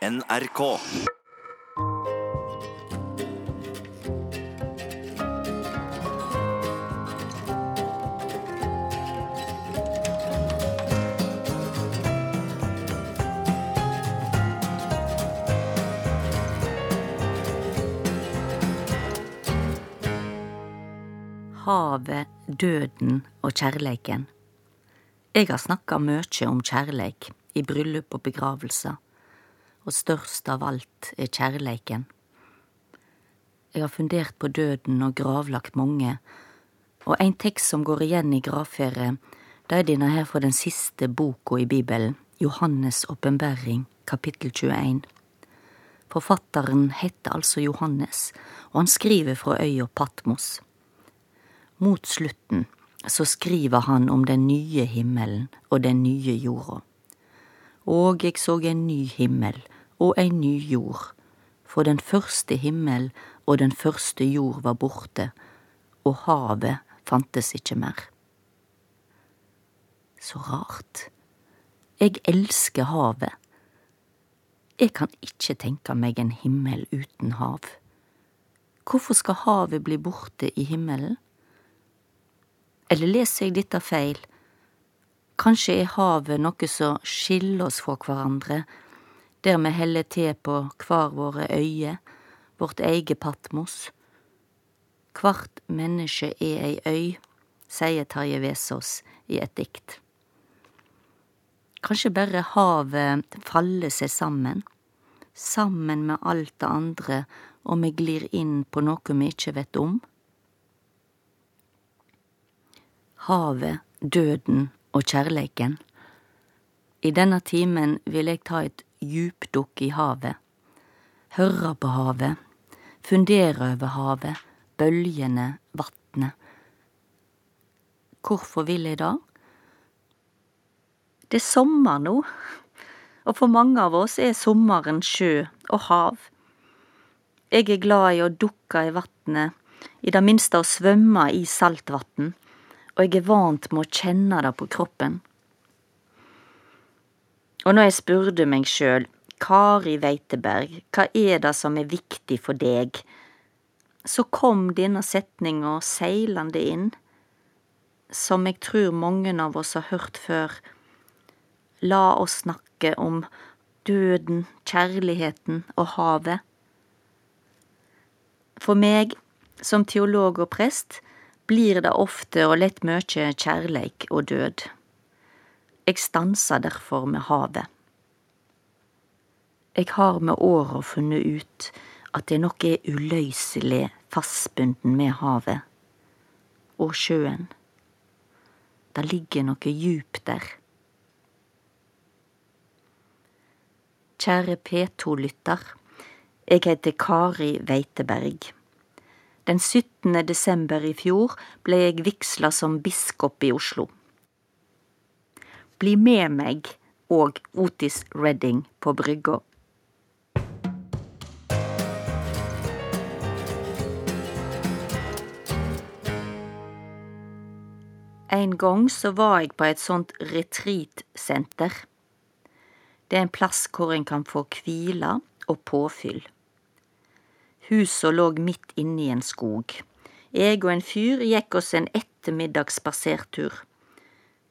NRK. Havet, døden og kjærleiken. Jeg har snakka mykje om kjærleik i bryllup og begravelser, og størst av alt er kjærleiken. Jeg har fundert på døden og gravlagt mange, og ein tekst som går igjen i gravferdet, det er denne her fra den siste boka i Bibelen, Johannes' åpenbaring, kapittel 21. Forfatteren heter altså Johannes, og han skriver fra øya Patmos. Mot slutten så skriver han om den nye himmelen og den nye jorda. Og jeg så en ny himmel og en ny jord, for den første himmel og den første jord var borte, og havet fantes ikke mer. Så rart. Jeg elsker havet. Jeg kan ikke tenke meg en himmel uten hav. Hvorfor skal havet bli borte i himmelen? Eller leser jeg dette feil? Kanskje er havet noe som skiller oss fra hverandre, der vi heller til på hver våre øyer, vårt eget Patmos. Hvert menneske er ei øy, sier Tarje Vesaas i et dikt. Kanskje bare havet faller seg sammen, sammen med alt det andre, og vi glir inn på noe vi ikke vet om? havet, døden og kjærleiken. I denne timen vil jeg ta et djupdukk i havet, høre på havet, fundere over havet, bølgene, vatnet. Hvorfor vil jeg det? Det er sommer nå, og for mange av oss er sommeren sjø og hav. Jeg er glad i å dukke i vatnet, i det minste å svømme i saltvatn og jeg er vant med å kjenne det på kroppen. Og når jeg spurte meg sjøl, Kari Weiteberg, hva er det som er viktig for deg, så kom denne setninga seilende inn, som jeg tror mange av oss har hørt før. La oss snakke om døden, kjærligheten og havet. For meg, som teolog og prest, blir det ofte og lett mykje kjærleik og død. Eg stansa derfor med havet. Eg har med åra funnet ut at det er noe uløyselig fastbunden med havet og sjøen. Det ligger noe djupt der. Kjære P2-lytter, eg heter Kari Weiteberg. Den 17. desember i fjor ble jeg vigsla som biskop i Oslo. Bli med meg og Otis Redding på brygga. En gang så var jeg på et sånt retreatsenter. Det er en plass hvor en kan få hvile og påfyll. Husa låg midt inne i en skog. Eg og en fyr gikk oss en ettermiddags spasertur.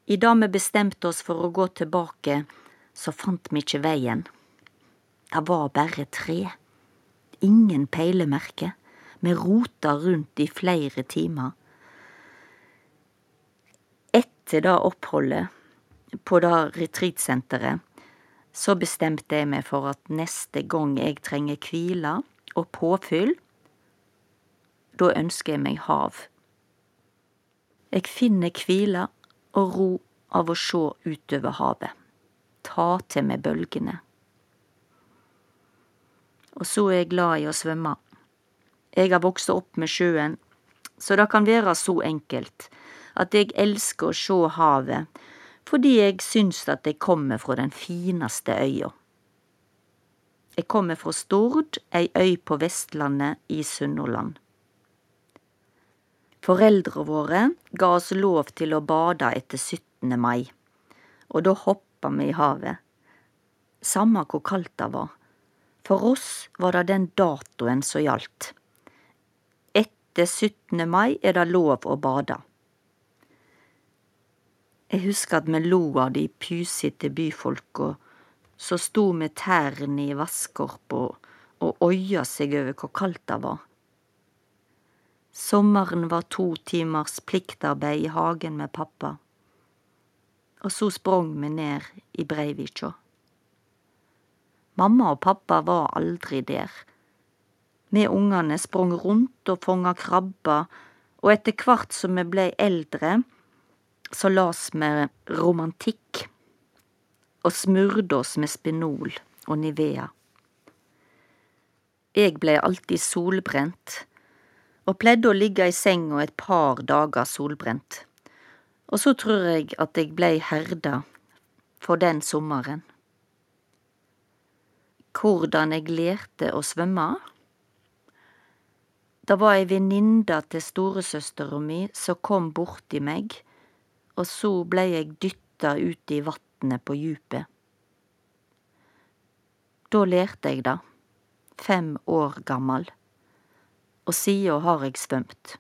I dag vi bestemte oss for å gå tilbake, så fant vi ikke veien. Det var bare tre. Ingen peilemerke. Vi rota rundt i flere timer. Etter det oppholdet på det retreatsenteret, så bestemte jeg meg for at neste gang jeg trenger hvile, og påfyll, da ønsker jeg meg hav. Jeg finner hvile og ro av å sjå utover havet, ta til meg bølgene. Og så er jeg glad i å svømme. Jeg har vokst opp med sjøen, så det kan være så enkelt at jeg elsker å sjå havet fordi jeg syns at jeg kommer fra den fineste øya. Jeg kommer fra Stord, ei øy på Vestlandet i Sunnhordland. Foreldra våre ga oss lov til å bade etter 17. mai, og da hoppa vi i havet. Samme hvor kaldt det var, For oss var det den datoen som gjaldt. Etter 17. mai er det lov å bade. Jeg husker at vi lo av de pysete byfolka som sto med tærne i vasskorpa og øya seg over hvor kaldt det var. Sommeren var to timers pliktarbeid i hagen med pappa, og så sprang vi ned i Breivikja. Mamma og pappa var aldri der. Vi ungene sprang rundt og fanga krabber, og etter hvert som vi blei eldre, så las vi romantikk og smurte oss med Spinol og Nivea. Jeg blei alltid solbrent, og pleide å ligge i senga et par dager solbrent, og så tror jeg at jeg blei herda for den sommeren. Hvordan jeg lærte å svømme? Det var ei venninne til storesøstera mi som kom borti meg, og så blei jeg dytta ut i vatnet på djupet. Da lærte jeg det, fem år gammal, og sida har jeg svømt.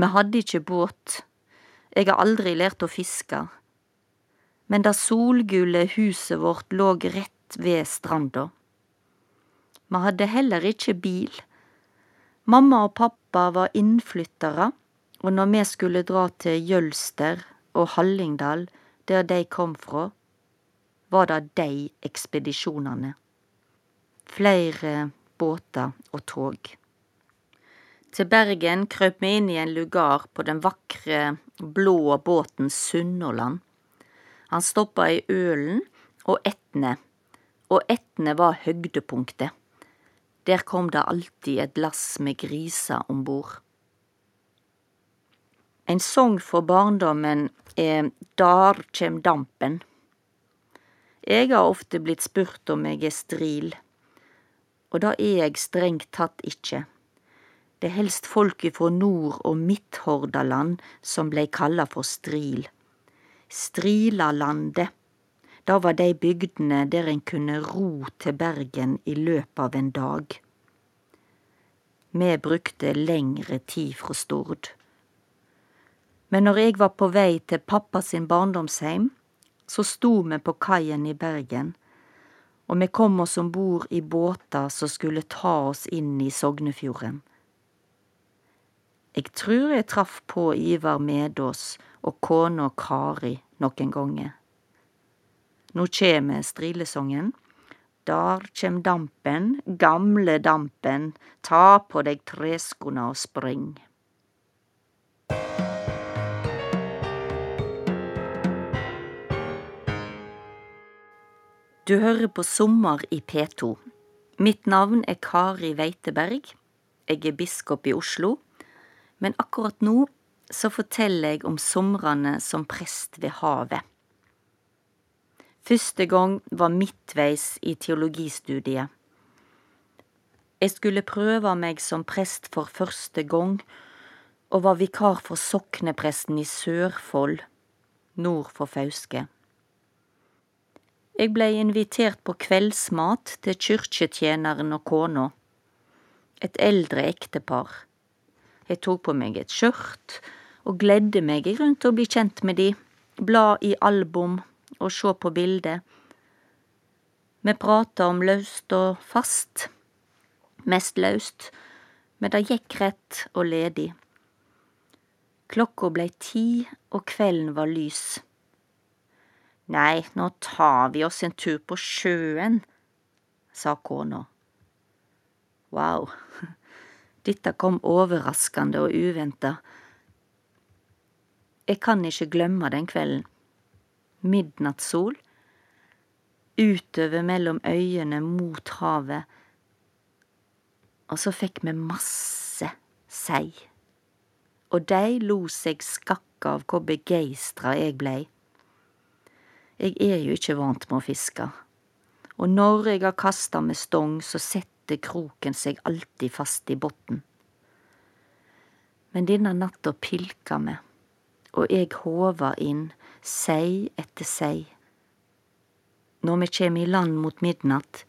Vi hadde ikkje båt, eg har aldri lært å fiske, men det solgule huset vårt låg rett ved stranda. Vi hadde heller ikkje bil. Mamma og pappa var innflyttere, og når vi skulle dra til Jølster og Hallingdal, der de kom fra, var det de ekspedisjonane. Flere båter og tog. Til Bergen krøp vi inn i en lugar på den vakre, blå båten Sunnhordland. Han stoppa i Ølen og Etne, og Etne var høgdepunktet. Der kom det alltid et lass med griser om bord. En song for barndommen er Dar kjem dampen. Jeg har ofte blitt spurt om jeg er stril, og det er jeg strengt tatt ikkje. Det er helst folk ifrå Nord- og Midthordaland som blei kalla for stril. Strilalandet. Det var de bygdene der en kunne ro til Bergen i løpet av en dag. Vi brukte lengre tid fra Stord. Men når jeg var på vei til pappa sin barndomsheim, så sto vi på kaien i Bergen, og vi kom oss om bord i båter som skulle ta oss inn i Sognefjorden. Jeg trur jeg traff på Ivar Medås og kona Kari nokon ganger. Nå kjem strilesongen. Der kjem dampen, gamle dampen, ta på deg treskona og spring. Du hører på Sommer i P2. Mitt navn er Kari Weiteberg. Jeg er biskop i Oslo, men akkurat nå så forteller jeg om somrene som prest ved havet. Første gang var midtveis i teologistudiet. Jeg skulle prøve meg som prest for første gang, og var vikar for soknepresten i Sørfold, nord for Fauske. Jeg blei invitert på kveldsmat til kyrkjetjeneren og kona, et eldre ektepar. Jeg tok på meg et skjørt og gledde meg rundt å bli kjent med de, bla i album og sjå på bilder. Vi prata om løst og fast, mest løst, men det gikk rett og ledig. Klokka blei ti og kvelden var lys. Nei, nå tar vi oss en tur på sjøen, sa kona. Wow, dette kom overraskende og uventa jeg kan ikke glemme den kvelden. Midnattssol, utover mellom øyene mot havet, og så fikk vi masse sei. Og de lo seg skakke av hvor begeistra jeg blei. Jeg er jo ikke vant med å fiske, og når jeg har kasta med stong, så setter kroken seg alltid fast i botn. Men denne natta pilka vi og jeg håva inn sei etter sei. Når me kjem i land mot midnatt,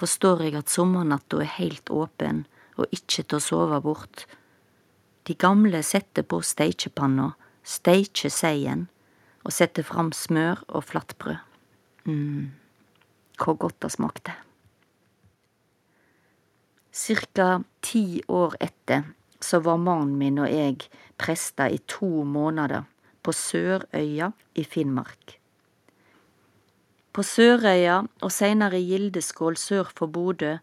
forstår eg at sommernatta er heilt åpen og ikkje til å sove bort. De gamle setter på steikjepanna, steikjer seien og sette fram smør og flatbrød. mm, hvor godt det smakte. Cirka ti år etter så var mannen min og eg prester i to måneder på Sørøya i Finnmark. På Sørøya og seinere Gildeskål sør for Bodø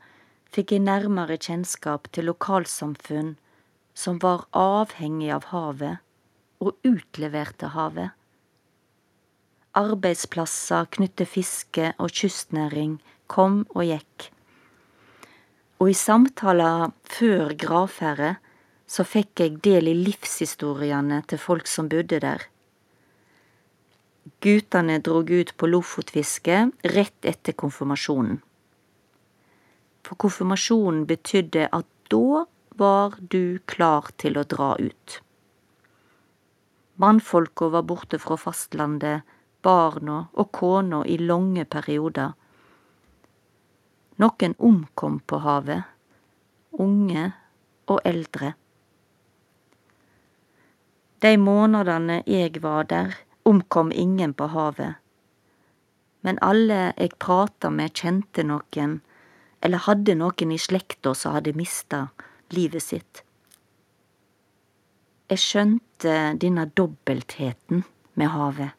fikk jeg nærmere kjennskap til lokalsamfunn som var avhengig av havet og utleverte havet. Arbeidsplasser knyttet fiske og kystnæring kom og gikk. Og i samtaler før gravferdet så fikk jeg del i livshistoriene til folk som bodde der. Gutane drog ut på lofotfiske rett etter konfirmasjonen. For konfirmasjonen betydde at da var du klar til å dra ut. Mannfolka var borte fra fastlandet, barna og kona i lange perioder. Noen omkom på havet, unge og eldre. De månedene jeg var der, omkom ingen på havet. Men alle jeg prata med, kjente noen, eller hadde noen i slekta som hadde mista livet sitt. Jeg skjønte denne dobbeltheten med havet.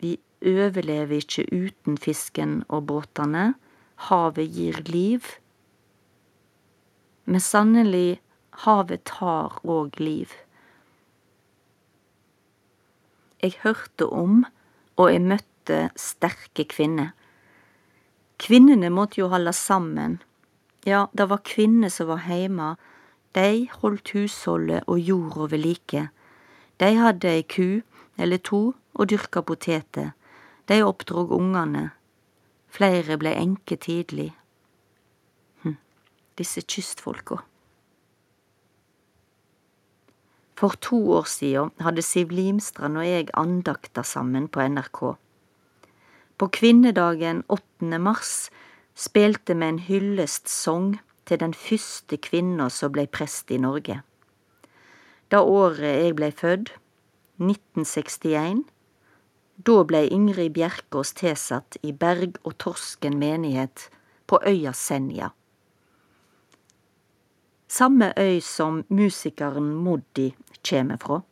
Vi overlever ikke uten fisken og båtene. Havet gir liv. Men sannelig, havet tar òg liv. Jeg hørte om og jeg møtte sterke kvinner. Kvinnene måtte jo holde sammen. Ja, det var kvinner som var heime. De holdt husholdet og jorda ved like. De hadde ei ku eller to og dyrka poteter. De oppdrog ungene, Flere blei enker tidlig. Hm, disse kystfolka. For to år siden hadde Siv Limstrand og jeg andakta sammen på NRK. På kvinnedagen 8. mars spilte vi en hyllestsong til den første kvinna som blei prest i Norge. Da året jeg blei født, 1961, da blei Ingrid Bjerkås tilsatt i Berg og Torsken menighet på øya Senja. Samme øy som musikeren Moddi kjem fra.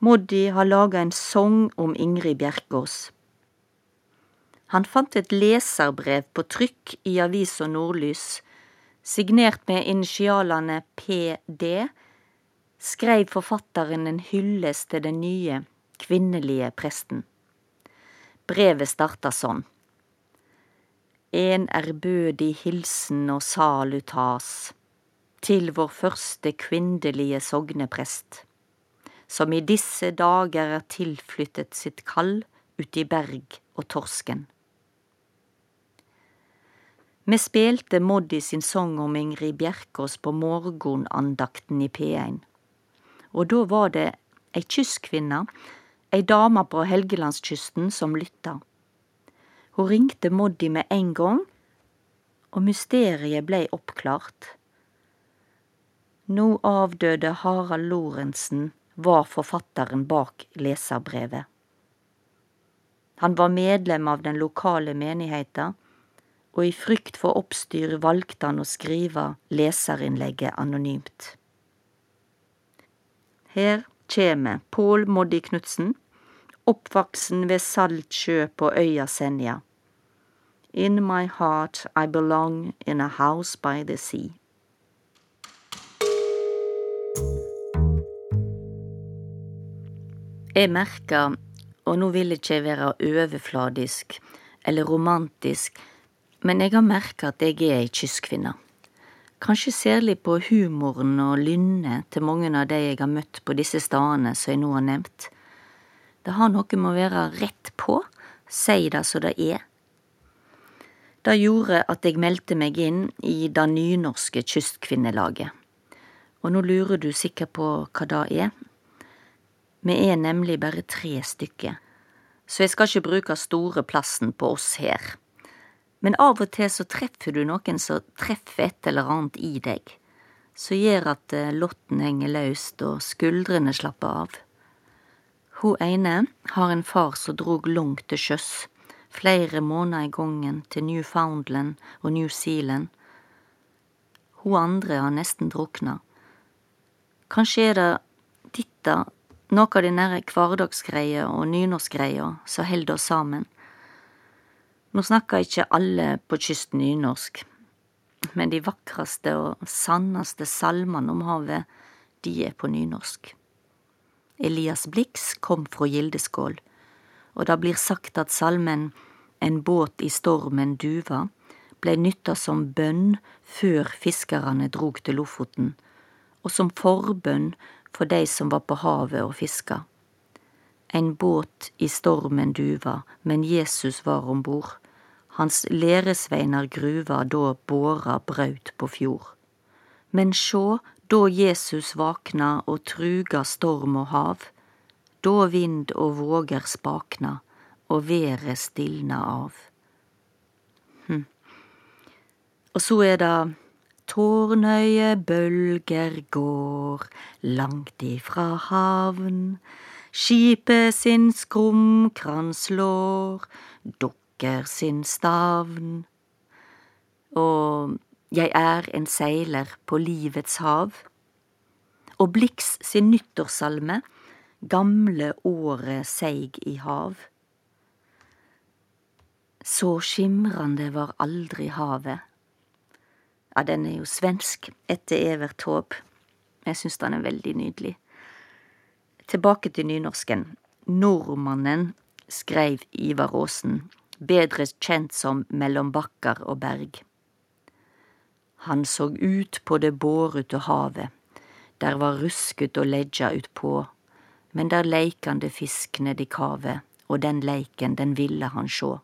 Moddi har laga en song om Ingrid Bjerkås. Han fant et leserbrev på trykk i avisa Nordlys, signert med initialene PD, skreiv forfatteren en hyllest til den nye, kvinnelige presten. Brevet starta sånn. En ærbødig hilsen og salutas til vår første kvinnelige sogneprest, som i disse dager er tilflyttet sitt kall uti berg og torsken. Vi spilte Moddi sin sang om Ingrid Bjerkås på morgenandakten i P1, og da var det ei kystkvinne, ei dame på Helgelandskysten, som lytta. Hun ringte Moddi med en gang, og mysteriet blei oppklart. Nå avdøde Harald Lorentzen var forfatteren bak leserbrevet. Han var medlem av den lokale menigheta, og i frykt for oppstyr valgte han å skrive leserinnlegget anonymt. Her kjem Pål Moddi Knutsen, oppvaksen ved Saltsjø på øya Senja. In my heart I belong in a house by the sea. Jeg merker, og nå vil jeg ikke være overfladisk eller romantisk, men jeg har merka at jeg er ei kystkvinne. Kanskje særlig på humoren og lynnet til mange av de jeg har møtt på disse stedene som jeg nå har nevnt. Det har noe med å være rett på, si det som det er. Det gjorde at jeg meldte meg inn i det nynorske kystkvinnelaget. Og nå lurer du sikkert på hva det er, vi er nemlig bare tre stykker, så jeg skal ikke bruke store plassen på oss her. Men av og til så treffer du noen som treffer et eller annet i deg, som gjør at eh, lotten henger løst og skuldrene slapper av. Hun ene har en far som drog langt til sjøs, flere måneder i gangen til Newfoundland og New Zealand. Hun andre har nesten drukna. Kanskje er det dette noe av de nære hverdagsgreia og nynorskgreia som held oss sammen. Nå snakker ikke alle på kysten nynorsk, men de vakreste og sannaste salmene om havet, de er på nynorsk. Elias Blix kom fra Gildeskål, og det blir sagt at salmen En båt i stormen duva blei nytta som bønn før fiskarane drog til Lofoten, og som forbønn for dei som var på havet og fiska. En båt i stormen duva, men Jesus var om bord. Hans læresveinar gruva da båra braut på fjord. Men sjå, da Jesus vakna og truga storm og hav, da vind og våger spakna og været stilna av. Hm. Og så er det Tårnøye bølger går langt ifra havn. Skipet sin skrumkrans slår, dukker sin stavn. Og jeg er en seiler på livets hav. Og Blix sin nyttårssalme, Gamle året seig i hav. Så skimrande var aldri havet ja, den er jo svensk, etter Evert Taube. Jeg syns den er veldig nydelig. Tilbake til nynorsken. Nordmannen, skreiv Ivar Aasen, bedre kjent som Mellom bakkar og berg. Han så ut på det bårute havet, der var rusket og ledja utpå, men der leikande fisk nedi kavet, og den leiken, den ville han sjå.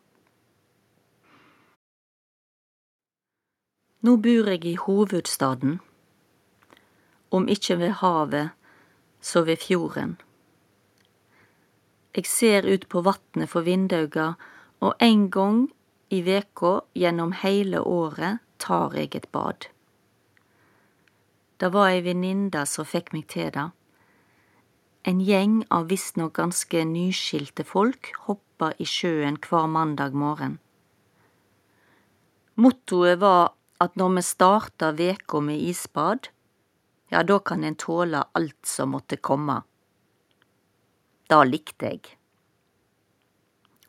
Nå bor eg i hovedstaden, om ikkje ved havet, så ved fjorden. Eg ser ut på vatnet for vindauga, og ein gong i veka gjennom heile året tar jeg et bad. Det var ei venninne som fikk meg til det. En gjeng av visstnok ganske nyskilte folk hoppa i sjøen hver mandag morgen. Mottoet var at når vi startar veka med isbad, ja, da kan en tåle alt som måtte komme. Det likte eg.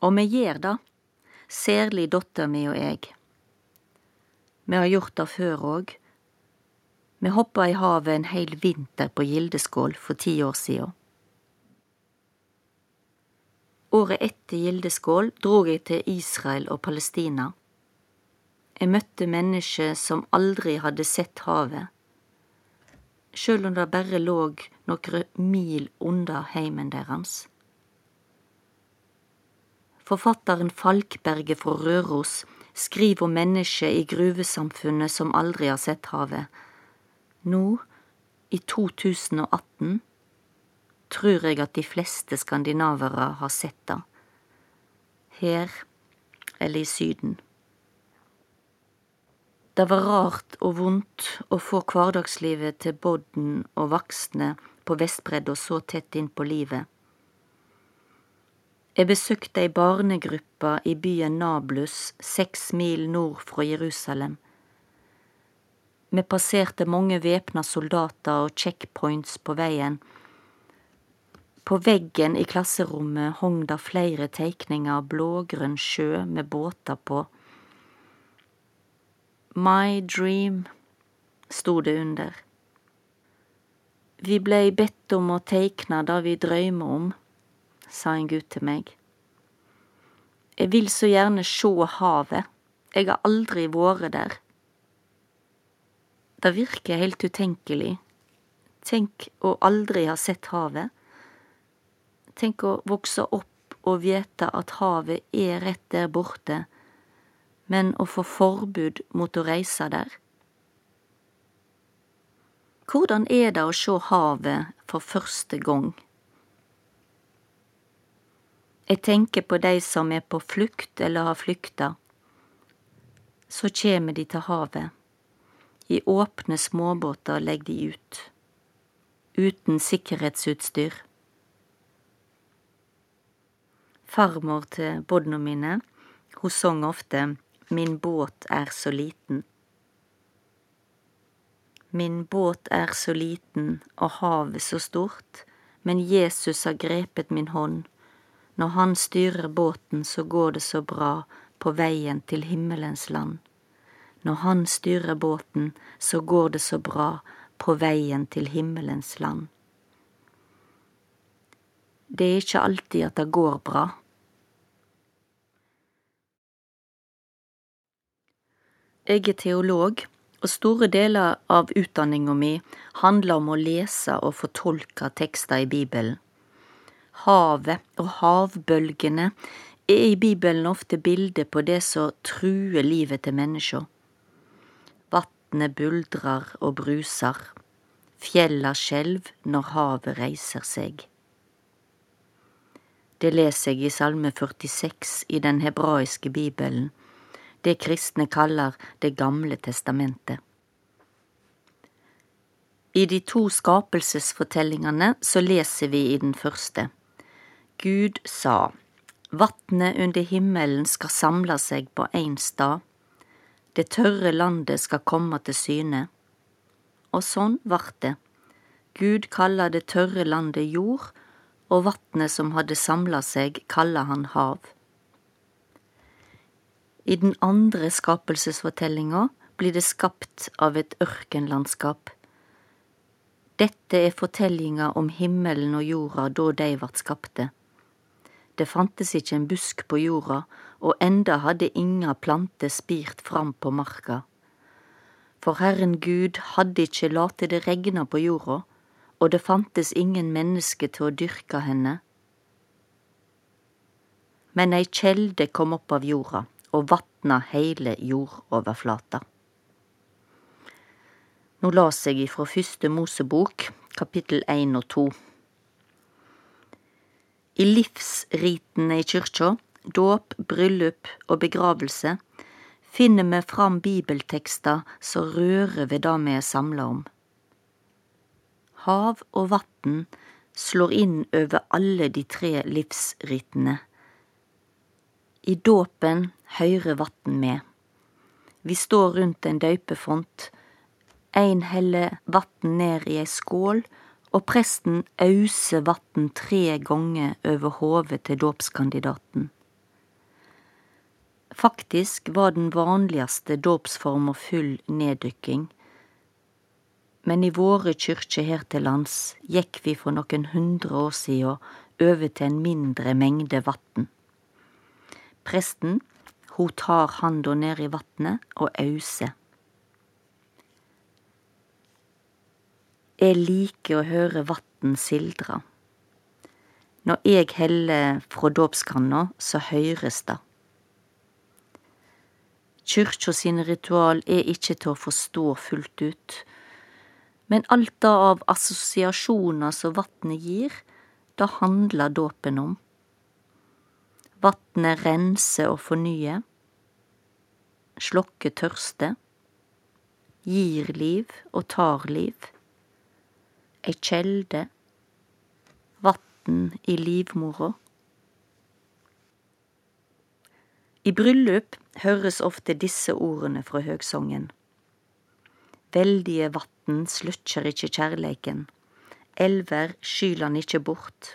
Og vi gjør det, særlig dotter mi og eg. Me har gjort det før òg. Me hoppa i havet en heil vinter på Gildeskål for ti år sia. Året etter Gildeskål drog eg til Israel og Palestina jeg møtte mennesker som aldri hadde sett havet, sjøl om det bare låg nokre mil unna heimen deres. Forfatteren Falkberget fra Røros skriver om mennesker i gruvesamfunnet som aldri har sett havet. Nå, i 2018, tror jeg at de fleste skandinavere har sett det. Her eller i Syden. Det var rart og vondt å få hverdagslivet til bodden og voksne på Vestbredda så tett inn på livet. Jeg besøkte ei barnegruppe i byen Nablus, seks mil nord fra Jerusalem. Vi passerte mange væpna soldater og checkpoints på veien. På veggen i klasserommet hong det flere teikninger av blågrønn sjø med båter på My dream, sto det under. Vi blei bedt om å teikne det vi drøymer om, sa en gutt til meg. Jeg vil så gjerne sjå havet, jeg har aldri vore der. Det virker helt utenkelig. Tenk å aldri ha sett havet. Tenk å vokse opp og vite at havet er rett der borte, men å få forbud mot å reise der? Hvordan er det å sjå havet for første gang? Jeg tenker på dei som er på flukt eller har flykta. Så kjem de til havet. I åpne småbåter legg de ut. Uten sikkerhetsutstyr. Farmor til bodna mine, hun song ofte Min båt er så liten. Min båt er så liten og havet så stort, men Jesus har grepet min hånd. Når han styrer båten, så går det så bra på veien til himmelens land. Når han styrer båten, så går det så bra på veien til himmelens land. Det er ikke alltid at det går bra. Jeg er teolog, og store deler av utdanninga mi handler om å lese og fortolke tekster i Bibelen. Havet og havbølgene er i Bibelen ofte bilder på det som truer livet til mennesker. Vatnet buldrer og bruser, fjella skjelv når havet reiser seg. Det leser jeg i Salme 46 i den hebraiske bibelen, det kristne kaller Det gamle testamentet. I de to skapelsesfortellingene så leser vi i den første. Gud sa, Vatnet under himmelen skal samle seg på én stad, det tørre landet skal komme til syne. Og sånn vart det. Gud kalla det tørre landet jord, og vatnet som hadde samla seg, kalla han hav. I den andre skapelsesfortellinga blir det skapt av et ørkenlandskap. Dette er fortellinga om himmelen og jorda da de vart skapte. Det fantes ikke en busk på jorda, og enda hadde inga plante spirt fram på marka. For Herren Gud hadde ikke late det regne på jorda, og det fantes ingen menneske til å dyrke henne. Men ei kjelde kom opp av jorda og vatna heile jordoverflata. Nå las eg ifra Første Mosebok, kapittel én og to. I livsritene i kyrkja, dåp, bryllup og begravelse, finner vi fram bibeltekster som rører ved det vi er samla om. Hav og vatn slår inn over alle de tre livsritene. I dåpen høyrer vatn med. Vi står rundt en døypefont. Ein heller vatn ned i ei skål, og presten auser vatn tre gonger over hodet til dåpskandidaten. Faktisk var den vanligste dåpsforma full neddykking, men i våre kyrkjer her til lands gikk vi for noen hundre år siden over til en mindre mengde vatn. Presten, hun tar handa ned i vatnet og auser. Eg liker å høre vatn sildra. Når eg heller frå dåpskanna, så høyres det. Kyrkja sine ritual er ikkje til å forstå fullt ut, men alt det av assosiasjoner som vatnet gir, det handlar dåpen om. Vatnet renser og fornyer, slokker tørste, gir liv og tar liv. Ei kjelde, vatn i livmora. I bryllup høres ofte disse ordene fra høgsongen. Veldige vatn slukkjer ikkje kjærleiken, elver skyl han ikkje bort.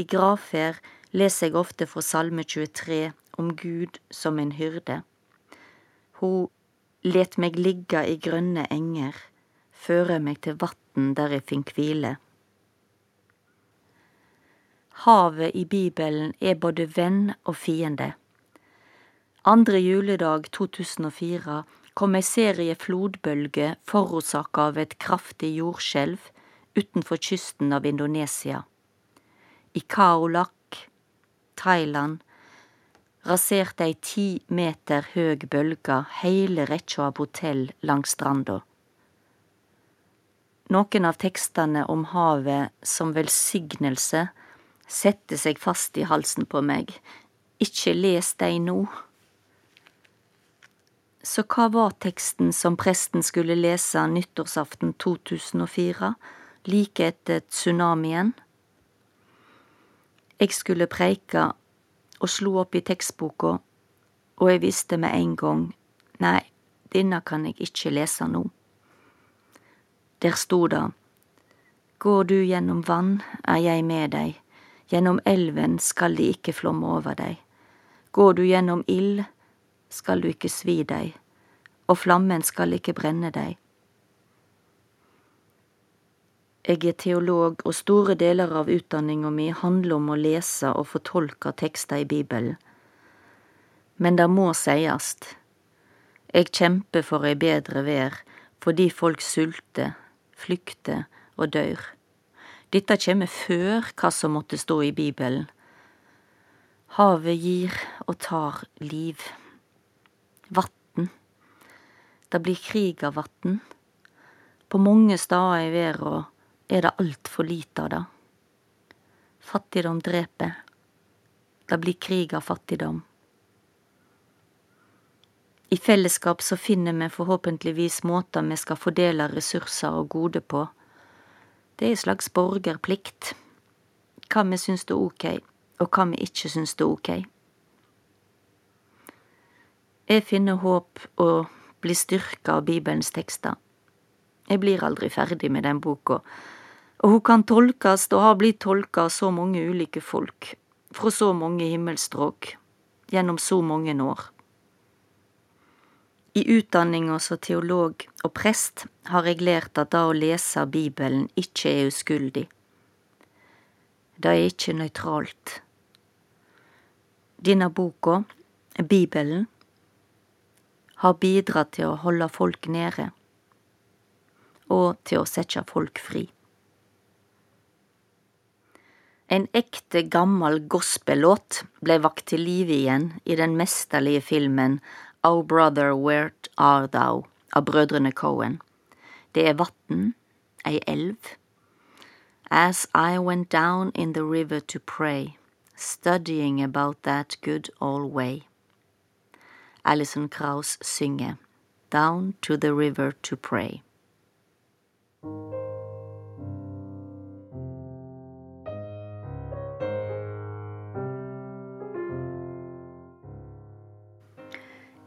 I gravferd leser jeg ofte fra Salme 23 om Gud som en hyrde. Hun let meg ligge i grønne enger, føre meg til vatn der jeg finn kvile. Havet i Bibelen er både venn og fiende. Andre juledag 2004 kom ei serie flodbølger forårsaka av et kraftig jordskjelv utenfor kysten av Indonesia. I Kaolak, Thailand, raserte ei ti meter høg bølge heile rekkja av hotell langs stranda. Noen av tekstene om havet som velsignelse sette seg fast i halsen på meg. Ikke les dei nå. Så hva var teksten som presten skulle lese nyttårsaften 2004, like etter tsunamien? Jeg skulle preika og slo opp i tekstboka, og jeg visste med en gang nei, denne kan jeg ikke lese nå. Der sto det Går du gjennom vann, er jeg med deg, gjennom elven skal de ikke flomme over deg. Går du gjennom ild, skal du ikke svi deg, og flammen skal ikke brenne deg. Jeg er teolog, og store deler av utdanninga mi handler om å lese og fortolke tekster i Bibelen. Men det må sies. jeg kjemper for ei bedre vær fordi folk sulter, flykter og dør. Dette kommer før hva som måtte stå i Bibelen. Havet gir og tar liv. Vatn. Det blir krig av vatn. På mange stader i verda er det altfor lite av det. Fattigdom dreper. Det blir krig av fattigdom. I fellesskap så finner vi forhåpentligvis måter vi skal fordele ressurser og gode på. Det er en slags borgerplikt. Hva vi syns er ok, og hva vi ikke syns er ok. Jeg finner håp og blir styrka av Bibelens tekster. Jeg blir aldri ferdig med den boka, og hun kan tolkast og har blitt tolka av så mange ulike folk, fra så mange himmelstrøk, gjennom så mange år. I utdanninga som teolog og prest har jeg lært at det å lese Bibelen ikke er uskyldig. Det er ikke nøytralt. Denne boka, Bibelen, har bidratt til å holde folk nede, og til å sette folk fri. En ekte gammel gospellåt ble vakt til live igjen i den mesterlige filmen Oh Brother Where Are Thou av brødrene Cohen. Det er vatn, ei elv. As I went down in the river to pray, studying about that good old way. Alison Krauss synger Down to the river to pray.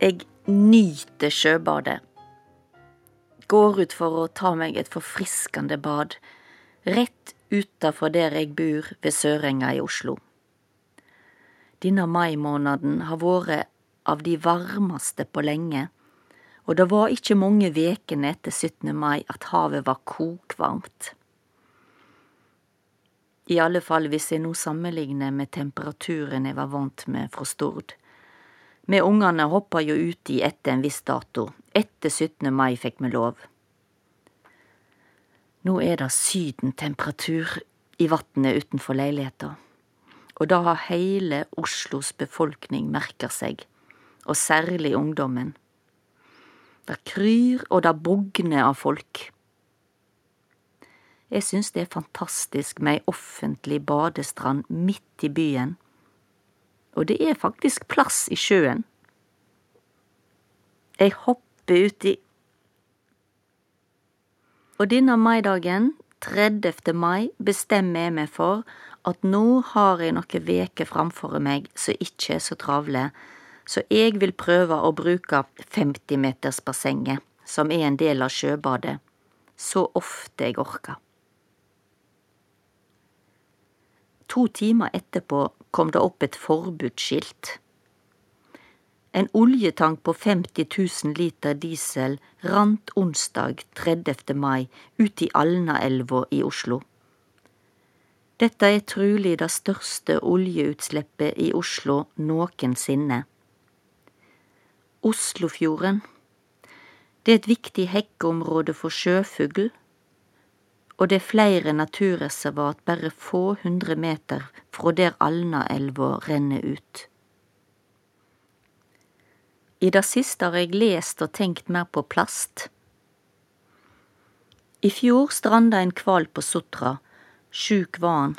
Jeg nyter sjøbadet. Går ut for å ta meg et forfriskende bad, rett utafor der jeg bor ved Sørenga i Oslo. Denne maimåneden har vært av de varmeste på lenge, og det var ikke mange ukene etter 17. mai at havet var kokvarmt. I alle fall hvis jeg nå sammenligner med temperaturen jeg var vant med fra Stord. Vi ungene hoppa jo uti etter en viss dato. Etter 17. mai fikk vi lov. Nå er det sydentemperatur i vatnet utenfor leiligheta, og det har hele Oslos befolkning merka seg, og særlig ungdommen. Det kryr og det bugner av folk. Jeg syns det er fantastisk med ei offentlig badestrand midt i byen og det er faktisk plass i sjøen. Jeg hopper uti. Og denne maidagen, 30. mai, bestemmer jeg meg for at nå har jeg noen veker framfor meg som ikke er så travle, så jeg vil prøve å bruke 50-metersbassenget, som er en del av sjøbadet, så ofte jeg orker. To timer etterpå kom det opp et forbudsskilt. En oljetank på 50 000 liter diesel rant onsdag 30. mai ut i Alnaelva i Oslo. Dette er trulig det største oljeutslippet i Oslo noensinne. Oslofjorden. Det er et viktig hekkeområde for sjøfugl og det er flere naturreservat bare få hundre meter fra der Alnaelva renner ut. I det siste har jeg lest og tenkt mer på plast. I fjor stranda en hval på Sotra, sjuk var han.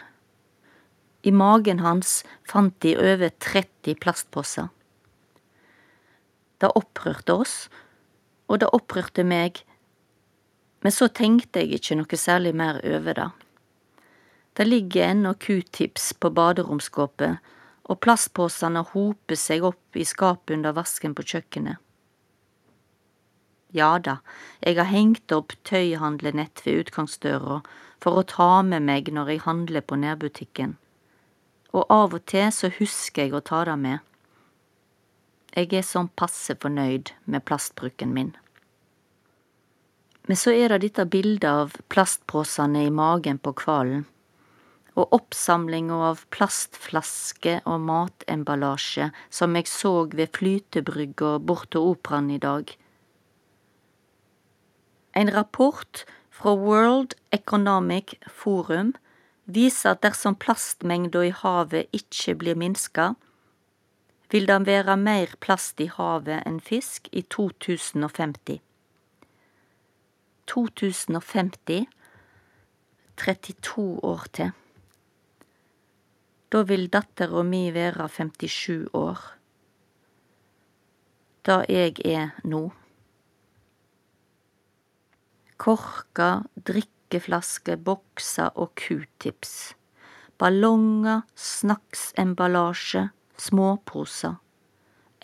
I magen hans fant de over 30 plastposer. Det opprørte oss, og det opprørte meg, men så tenkte jeg ikke noe særlig mer over det. Det ligger ennå q-tips på baderomsskåpet, og plastposene hoper seg opp i skapet under vasken på kjøkkenet. Ja da, jeg har hengt opp tøyhandlenett ved utgangsdøra for å ta med meg når jeg handler på nærbutikken, og av og til så husker jeg å ta det med. Jeg er sånn passe fornøyd med plastbruken min. Men så er det dette bildet av plastposene i magen på hvalen, og oppsamlinga av plastflasker og matemballasje som jeg så ved flytebrygga til operaen i dag. En rapport fra World Economic Forum viser at dersom plastmengda i havet ikke blir minska, vil det være mer plast i havet enn fisk i 2050. 2050 32 år til. Da vil dattera mi være 57 år. Det jeg er nå. Korker, drikkeflasker, bokser og q-tips. Ballonger, snacksemballasje, småposer,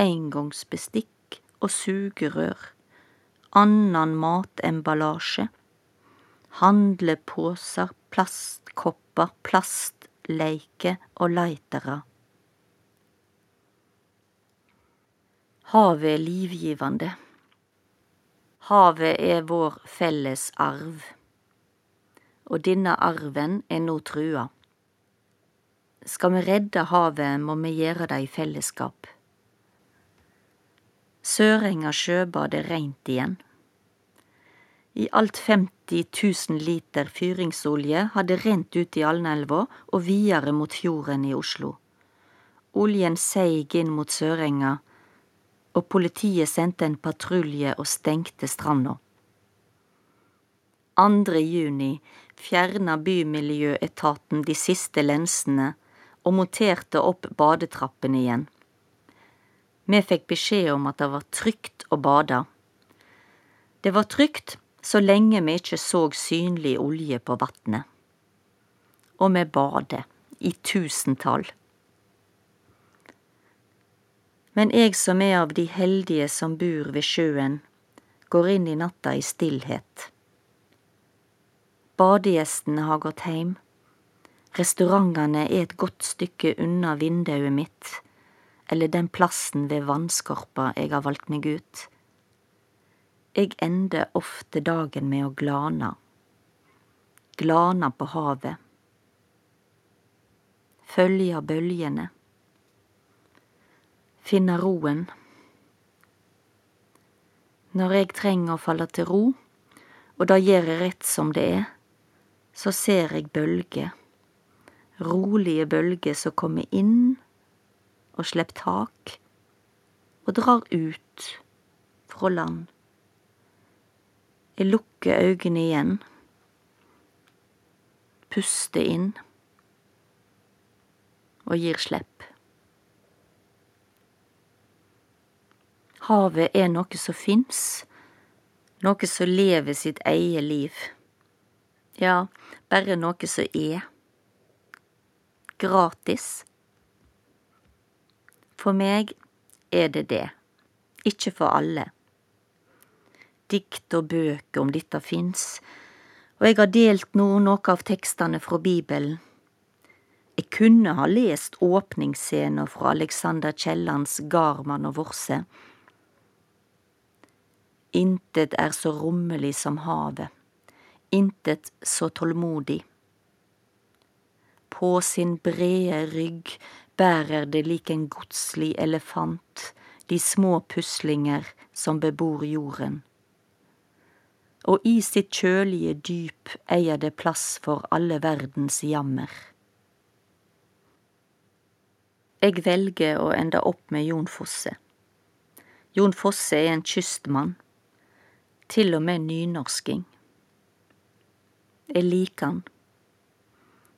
engangsbestikk og sugerør, annan matemballasje, handleposer, plastkopper, plastleike og leitere. Havet er livgivende. Havet er vår felles arv, og denne arven er nå trua. Skal vi redde havet, må vi gjøre det i fellesskap. Sørenga sjøbad er reint igjen. I alt 50 000 liter fyringsolje hadde rent ut i Alnelva og videre mot fjorden i Oslo. Oljen seig inn mot Sørenga, og politiet sendte en patrulje og stengte stranda. 2. juni fjerna Bymiljøetaten de siste lensene og monterte opp badetrappen igjen. Vi fikk beskjed om at det var trygt å bade. Det var trygt så lenge vi ikke så synlig olje på vatnet. Og vi badet, i tusentall. Men jeg som er av de heldige som bor ved sjøen, går inn i natta i stillhet. Badegjestene har gått heim. Restaurantene er et godt stykke unna vinduet mitt, eller den plassen ved vannskorpa jeg har valgt meg ut. Jeg ender ofte dagen med å glana. Glana på havet. Følja bølgene. Finna roen. Når jeg trenger å falle til ro, og da gjør jeg rett som det er, så ser jeg bølger rolige bølger som kommer inn og slipper tak og drar ut fra land. Jeg lukker øynene igjen, puster inn og gir slipp. Havet er noe som fins, noe som lever sitt eget liv. Ja, bare noe som er gratis. For meg er det det, ikke for alle. Dikt og bøker om dette fins, og jeg har delt nå noe av tekstene fra Bibelen. Jeg kunne ha lest åpningsscener fra Alexander Kiellands Garman og Vorse. Intet er så rommelig som havet, intet så tålmodig. På sin brede rygg bærer det lik en godslig elefant de små puslinger som bebor jorden. Og i sitt kjølige dyp eier det plass for alle verdens jammer. Jeg velger å ende opp med Jon Fosse. Jon Fosse er en kystmann, til og med nynorsking. Jeg liker han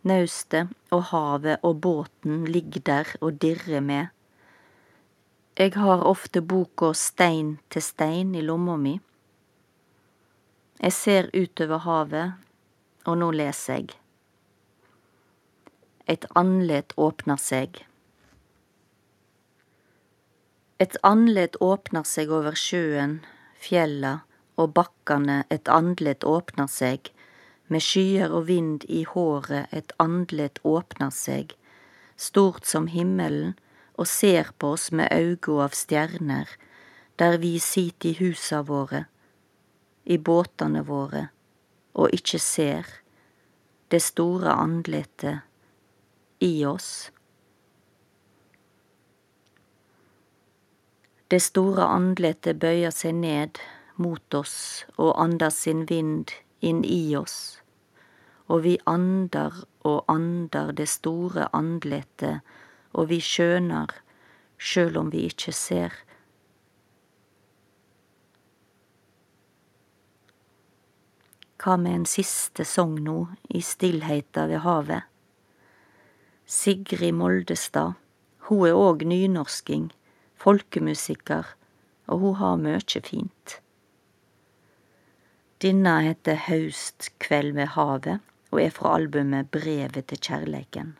Naustet og havet og båten ligger der og dirrer med. Eg har ofte boka Stein til stein i lomma mi. Eg ser utover havet, og nå leser eg. Et andlet åpner seg. Et andlet åpner seg over sjøen, fjella og bakkane, et andlet åpner seg, med skyer og vind i håret et andlet åpner seg, stort som himmelen, og ser på oss med augo av stjerner, der vi sit i husa våre, i båtene våre, og ikkje ser det store andletet i oss. Det store andletet bøyer seg ned mot oss og andar sin vind inn i oss, og vi andar og andar det store andletet, og vi skjønar sjøl om vi ikkje ser. Hva med en siste song nå, i stillheita ved havet? Sigrid Moldestad, hun er òg nynorsking, folkemusikar, og hun har mykje fint. Denne heter Haustkveld ved havet og er fra albumet Brevet til kjærleiken.